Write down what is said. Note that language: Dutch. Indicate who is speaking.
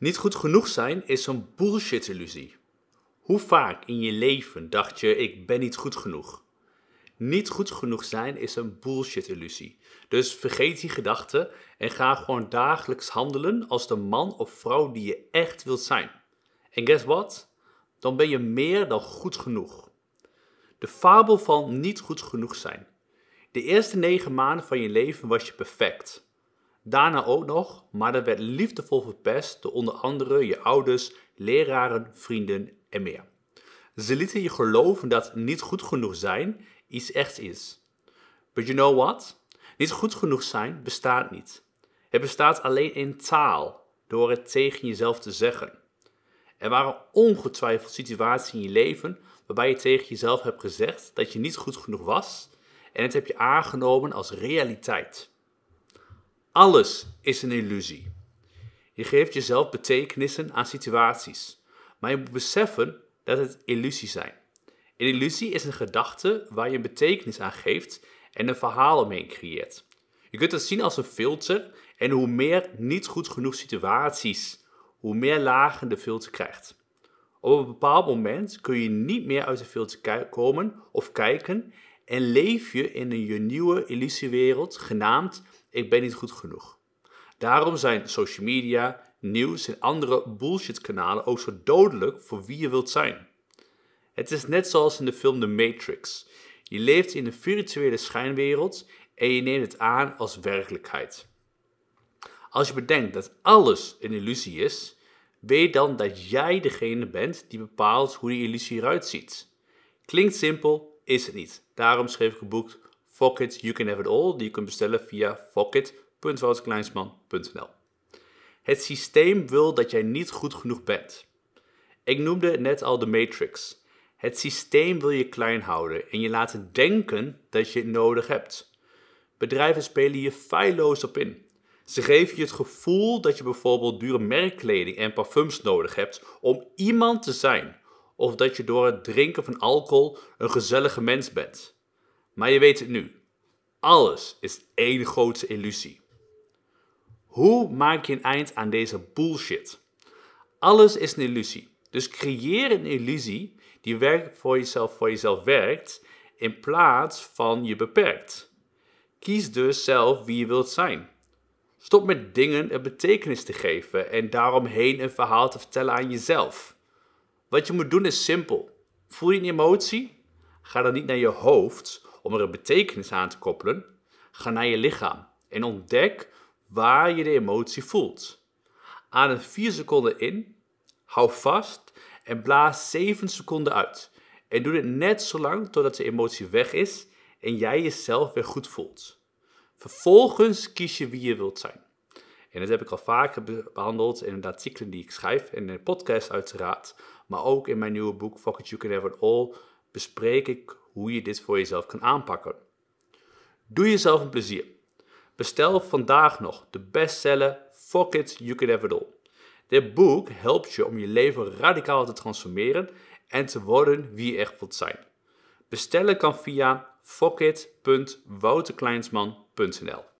Speaker 1: Niet goed genoeg zijn is een bullshit-illusie. Hoe vaak in je leven dacht je: ik ben niet goed genoeg? Niet goed genoeg zijn is een bullshit-illusie. Dus vergeet die gedachte en ga gewoon dagelijks handelen als de man of vrouw die je echt wilt zijn. En guess what? Dan ben je meer dan goed genoeg. De fabel van niet goed genoeg zijn. De eerste negen maanden van je leven was je perfect. Daarna ook nog, maar dat werd liefdevol verpest door onder andere je ouders, leraren, vrienden en meer. Ze lieten je geloven dat niet goed genoeg zijn iets echt is. But you know what? Niet goed genoeg zijn bestaat niet. Het bestaat alleen in taal, door het tegen jezelf te zeggen. Er waren ongetwijfeld situaties in je leven waarbij je tegen jezelf hebt gezegd dat je niet goed genoeg was en het heb je aangenomen als realiteit. Alles is een illusie. Je geeft jezelf betekenissen aan situaties, maar je moet beseffen dat het illusies zijn. Een illusie is een gedachte waar je een betekenis aan geeft en een verhaal omheen creëert. Je kunt het zien als een filter en hoe meer niet goed genoeg situaties, hoe meer lagen de filter krijgt. Op een bepaald moment kun je niet meer uit de filter komen of kijken en leef je in een nieuwe illusiewereld genaamd ik ben niet goed genoeg. Daarom zijn social media, nieuws en andere bullshit kanalen ook zo dodelijk voor wie je wilt zijn. Het is net zoals in de film The Matrix. Je leeft in een virtuele schijnwereld en je neemt het aan als werkelijkheid. Als je bedenkt dat alles een illusie is, weet dan dat jij degene bent die bepaalt hoe die illusie eruit ziet. Klinkt simpel, is het niet. Daarom schreef ik boek Fuck It, You Can Have It All, die je kunt bestellen via fuckit.wouterkleinsman.nl. Het systeem wil dat jij niet goed genoeg bent. Ik noemde net al de Matrix. Het systeem wil je klein houden en je laten denken dat je het nodig hebt. Bedrijven spelen je feilloos op in. Ze geven je het gevoel dat je bijvoorbeeld dure merkkleding en parfums nodig hebt om iemand te zijn, of dat je door het drinken van alcohol een gezellige mens bent. Maar je weet het nu. Alles is één grote illusie. Hoe maak je een eind aan deze bullshit? Alles is een illusie. Dus creëer een illusie die werkt voor jezelf, voor jezelf werkt, in plaats van je beperkt. Kies dus zelf wie je wilt zijn. Stop met dingen een betekenis te geven en daaromheen een verhaal te vertellen aan jezelf. Wat je moet doen is simpel. Voel je een emotie? Ga dan niet naar je hoofd om er een betekenis aan te koppelen. Ga naar je lichaam en ontdek waar je de emotie voelt. Adem 4 seconden in, hou vast en blaas 7 seconden uit. En doe dit net zo lang totdat de emotie weg is en jij jezelf weer goed voelt. Vervolgens kies je wie je wilt zijn. En dat heb ik al vaker behandeld in de artikelen die ik schrijf, in de podcast uiteraard, maar ook in mijn nieuwe boek Fuck It You Can Have It All bespreek ik hoe je dit voor jezelf kan aanpakken. Doe jezelf een plezier. Bestel vandaag nog de bestseller Fuck It You Can Have It All. Dit boek helpt je om je leven radicaal te transformeren en te worden wie je echt wilt zijn. Bestellen kan via fuckit.wouterkleinsman.nl